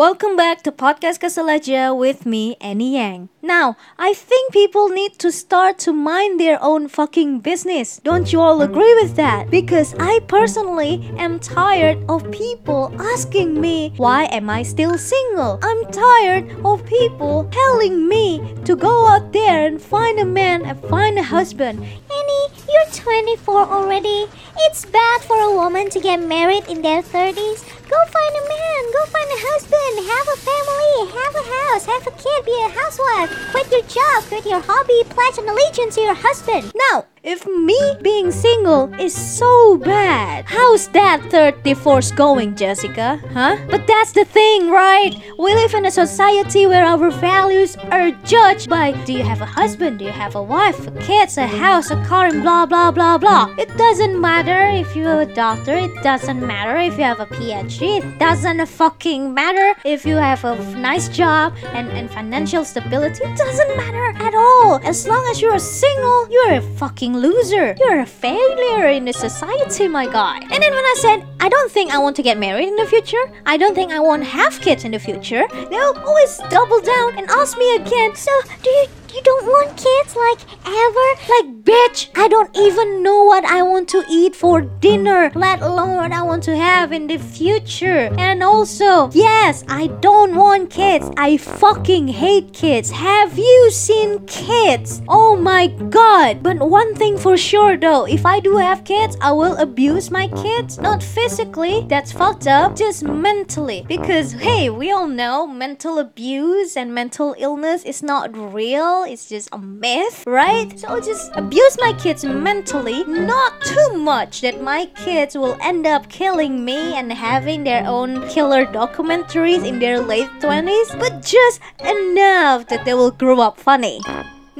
Welcome back to Podcast Kesalaja with me, Annie Yang. Now, I think people need to start to mind their own fucking business. Don't you all agree with that? Because I personally am tired of people asking me, why am I still single? I'm tired of people telling me to go out there and find a man and find a husband. Annie, you're 24 already. It's bad for a woman to get married in their 30s. Go find a man, go find a husband, have a family, have a house, have a kid, be a housewife, quit your job, quit your hobby, pledge an allegiance to your husband. Now, if me being single is so bad, how's that third divorce going, Jessica? Huh? But that's the thing, right? We live in a society where our values are judged by do you have a husband, do you have a wife, kids, a house, a car, and blah blah blah blah. It doesn't matter if you're a doctor, it doesn't matter if you have a PhD, it doesn't fucking matter if you have a nice job and, and financial stability, it doesn't matter at all. As long as you're single, you're a fucking loser. You're a failure in the society, my guy. And then when I said, I don't think I want to get married in the future, I don't think I want to have kids in the future, they'll always double down and ask me again, So, do you you don't want kids like ever? like, bitch, I don't even know what I want to eat for dinner, let alone what I want to have in the future. And also, yes, I don't want kids. I fucking hate kids. Have you seen kids? Oh my god. But one thing for sure though, if I do have kids, I will abuse my kids. Not physically, that's fucked up, just mentally. Because hey, we all know mental abuse and mental illness is not real, it's just a myth, right? So I'll just abuse my kids mentally, not too much that my kids will end up killing me and having their own killer documentaries in their late 20s, but just enough that they will grow up funny.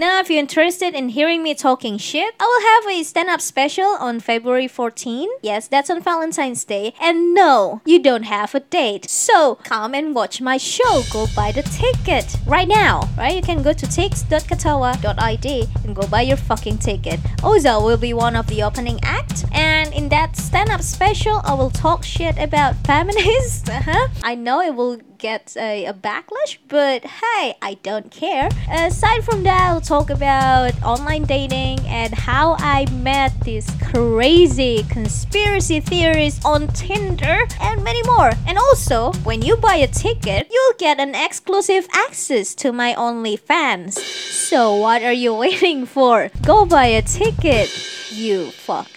Now, if you're interested in hearing me talking shit, I will have a stand up special on February 14. Yes, that's on Valentine's Day. And no, you don't have a date. So come and watch my show. Go buy the ticket right now, right? You can go to tix.katawa.id and go buy your fucking ticket. Ozal will be one of the opening act. And in that stand up special, I will talk shit about feminists. Uh-huh. I know it will get a, a backlash, but hey, I don't care. Aside from that, I'll talk about online dating and how I met these crazy conspiracy theories on Tinder and many more. And also, when you buy a ticket, you'll get an exclusive access to my OnlyFans. So, what are you waiting for? Go buy a ticket, you fuck.